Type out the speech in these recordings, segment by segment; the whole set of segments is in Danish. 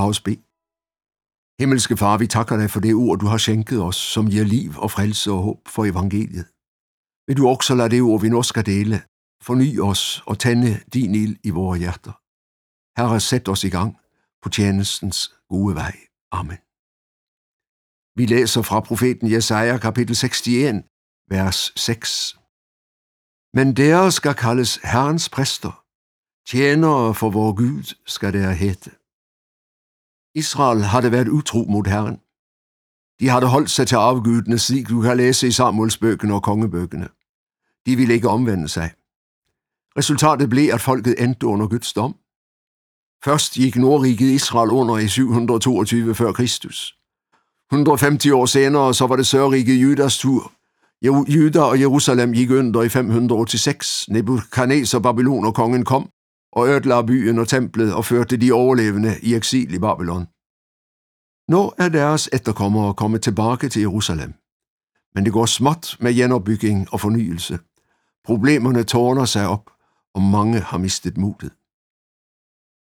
Lad os bede. Himmelske Far, vi takker dig for det ord, du har skænket os, som giver liv og frelse og håb for evangeliet. Vil du også lade det ord, vi nu skal dele, forny os og tænde din ild i vores hjerter. Herre, sæt os i gang på tjenestens gode vej. Amen. Vi læser fra profeten Jesaja kapitel 61, vers 6. Men der skal kaldes Herrens præster, tjenere for vor Gud skal der hete. Israel havde været utro mod Herren. De havde holdt sig til afgudene, slik du kan læse i Samuelsbøkene og kongebøkene. De ville ikke omvende sig. Resultatet blev, at folket endte under Guds dom. Først gik Nordriget Israel under i 722 før Kristus. 150 år senere så var det sørriget Judas tur. Juda og Jerusalem gik under i 586. Nebuchadnezzar og kongen kom og ødelagde byen og templet og førte de overlevende i eksil i Babylon. Nå er deres efterkommere kommet tilbage til Jerusalem. Men det går småt med genopbygning og fornyelse. Problemerne tårner sig op, og mange har mistet modet.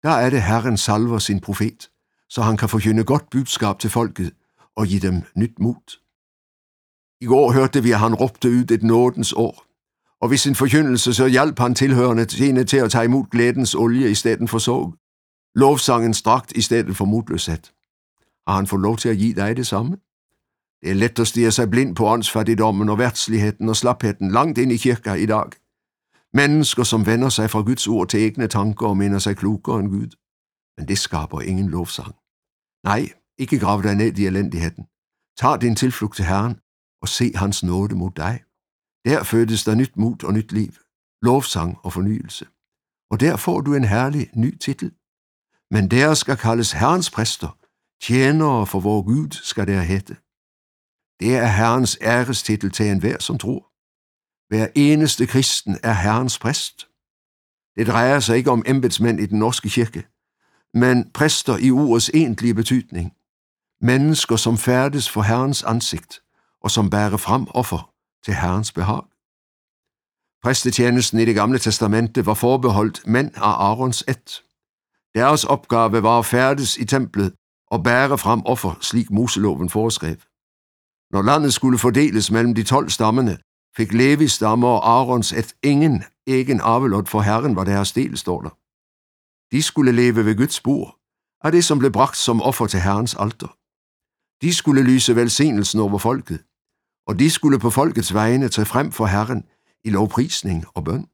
Der er det Herren salver sin profet, så han kan forkynde godt budskab til folket og give dem nyt mod. I går hørte vi, at han råbte ud et nådens år, og ved sin forkyndelse så hjalp han tilhørende sine til at tage imod glædens olie i stedet for sorg. Lovsangen strakt i stedet for modløshed. Har han fået lov til at give dig det samme? Det er let at stige sig blind på åndsfattigdommen og værtsligheden og slapheden langt ind i kirka i dag. Mennesker, som vender sig fra Guds ord til egne tanker og minder sig klogere end Gud. Men det skaber ingen lovsang. Nej, ikke grav dig ned i elendigheden. Tag din tilflugt til Herren og se hans nåde mod dig. Der fødes der nyt mut og nyt liv, lovsang og fornyelse. Og der får du en herlig ny titel. Men der skal kaldes Herrens præster, tjenere for vor Gud skal der hætte. Det er Herrens ærestitel til enhver, som tror. Hver eneste kristen er Herrens præst. Det drejer sig ikke om embedsmænd i den norske kirke, men præster i ordets egentlige betydning. Mennesker, som færdes for Herrens ansigt, og som bærer frem offer til Herrens behag. Præstetjenesten i det gamle testamente var forbeholdt mænd af Arons et. Deres opgave var at færdes i templet og bære frem offer, slik Moseloven foreskrev. Når landet skulle fordeles mellem de tolv stammene, fik Levis stamme og Arons et ingen egen arvelot for Herren var deres del, står der. De skulle leve ved Guds bord, af det som blev bragt som offer til Herrens alter. De skulle lyse velsignelsen over folket, og de skulle på folkets vegne tage frem for Herren i lovprisning og bøn.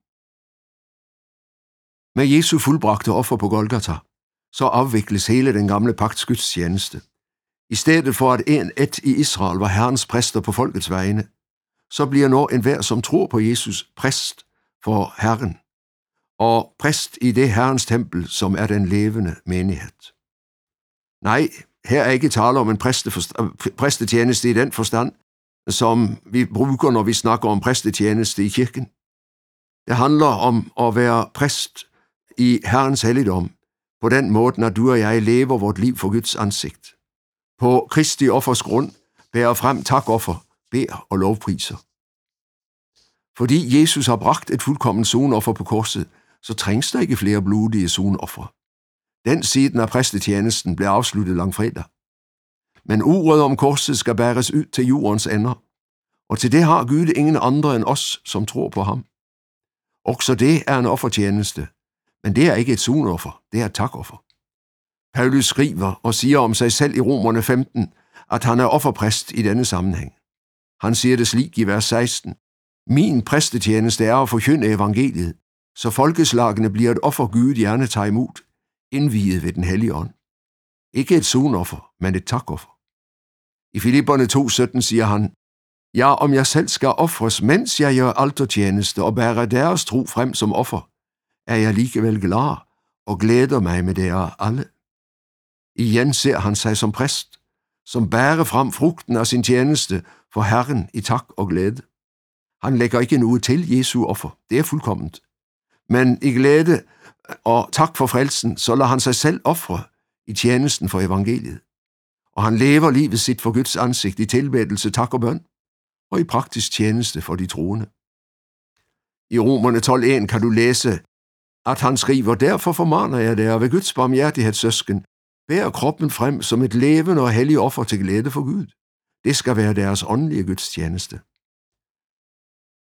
Med Jesu fuldbragte offer på Golgata, så afvikles hele den gamle pagts gudstjeneste. I stedet for at en et i Israel var Herrens præster på folkets vegne, så bliver nu enhver, som tror på Jesus, præst for Herren, og præst i det Herrens tempel, som er den levende menighed. Nej, her er ikke tale om en præstetjeneste i den forstand, som vi bruger, når vi snakker om præstetjeneste i kirken. Det handler om at være præst i Herrens helligdom, på den måde, når du og jeg lever vort liv for Guds ansigt. På Kristi offers grund bærer frem takoffer, bær og lovpriser. Fordi Jesus har bragt et fuldkommen sonoffer på korset, så trængs der ikke flere blodige sonoffer. Den siden af præstetjenesten blev afsluttet langfredag. Men uret om korset skal bæres ud til jordens ender, og til det har Gud ingen andre end os, som tror på ham. Også det er en offertjeneste, men det er ikke et sunoffer, det er et takoffer. Paulus skriver og siger om sig selv i Romerne 15, at han er offerpræst i denne sammenhæng. Han siger det slik i vers 16. Min præstetjeneste er at forkynde evangeliet, så folkeslagene bliver et offer Gud gerne tager imod, indviet ved den hellige ånd. Ikke et sonoffer, men et takoffer. I Filipperne 2.17 siger han, Ja, om jeg selv skal ofres, mens jeg gør altertjeneste og bærer deres tro frem som offer, er jeg likevel glad og glæder mig med dere alle. Igen ser han sig som præst, som bærer frem frugten af sin tjeneste for Herren i tak og glæde. Han lægger ikke noget til Jesu offer, det er fuldkomment. Men i glæde og tak for frelsen, så lader han sig selv ofre i tjenesten for evangeliet. Og han lever livet sit for Guds ansigt i tilbedelse, tak og bøn, og i praktisk tjeneste for de troende. I Romerne 12.1 kan du læse, at han skriver, derfor formaner jeg dig ved Guds barmhjertighedssøsken, Bær kroppen frem som et levende og hellig offer til glæde for Gud. Det skal være deres åndelige gudstjeneste.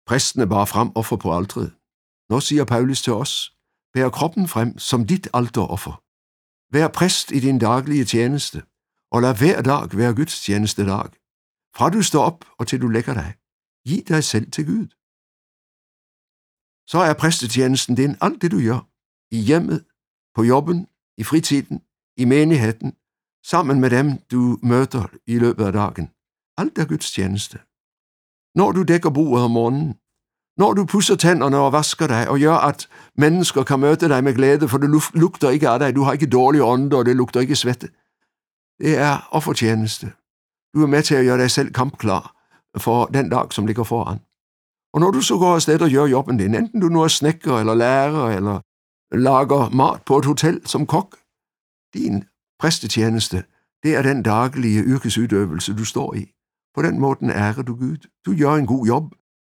Præstene bar frem offer på altret. Nå siger Paulus til os, bær kroppen frem som dit alteroffer. Vær præst i din daglige tjeneste, og lad hver dag være gudstjeneste dag. Fra du står op og til du lægger dig, giv dig selv til Gud. Så er præstetjenesten din alt det du gør, i hjemmet, på jobben, i fritiden, i menigheden, sammen med dem du møder i løbet af dagen. Alt er Guds tjeneste. Når du dækker bordet om morgenen, når du pusser tænderne og vasker dig og gør, at mennesker kan møde dig med glæde, for det lugter ikke af dig, du har ikke dårlig ånder, og det lugter ikke svette. Det er offertjeneste. Du er med til at gøre dig selv kampklar for den dag, som ligger foran. Og når du så går afsted og gør jobben din, enten du nu er snækker eller lærer, eller lager mat på et hotel som kok, din præstetjeneste, det er den daglige yrkesudøvelse, du står i. På den måten ærer du Gud. Du gør en god job,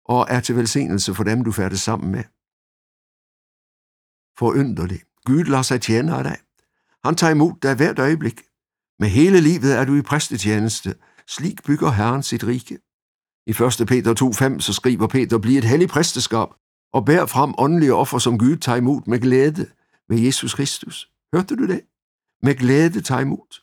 og er til velsignelse for dem, du færdes sammen med. Forynderlig. Gud lader sig tjene af dig. Han tager imod dig hvert øjeblik. Med hele livet er du i præstetjeneste. Slik bygger Herren sit rike. I 1. Peter 2.5 så skriver Peter, bliv et hellig præsteskab og bær frem åndelige offer, som Gud tager imod med glæde ved Jesus Kristus. Hørte du det? Med glæde tager imod.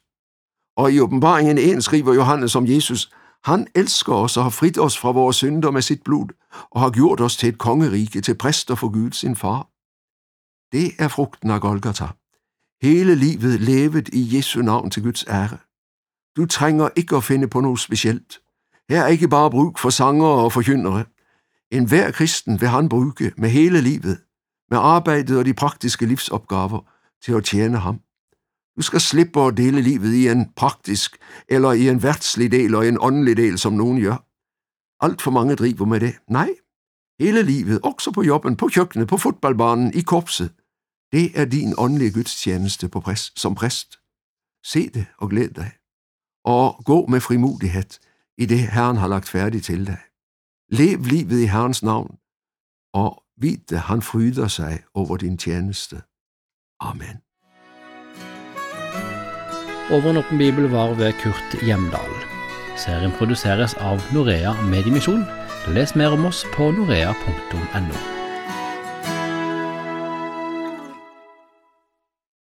Og i åbenbaringen 1 skriver Johannes om Jesus, han elsker os og har frit os fra vores synder med sit blod, og har gjort os til et kongerige, til præster for Gud sin far. Det er frugten af Golgata. Hele livet levet i Jesu navn til Guds ære. Du trænger ikke at finde på noget specielt. Her er ikke bare brug for sanger og forkyndere. En hver kristen vil han bruge med hele livet, med arbejdet og de praktiske livsopgaver, til at tjene ham. Du skal slippe at dele livet i en praktisk eller i en værtslig del og en åndelig del, som nogen gør. Alt for mange driver med det. Nej, hele livet, også på jobben, på køkkenet, på fodboldbanen, i korpset. Det er din åndelige gudstjeneste på præst, som præst. Se det og glæd dig. Og gå med frimodighed i det, Herren har lagt færdigt til dig. Lev livet i Herrens navn, og vid det, han fryder sig over din tjeneste. Amen. Over bibel var ved Kurt Hjemdal. Serien produseres av Norea Mediemisjon. Les mer om oss på norea.no.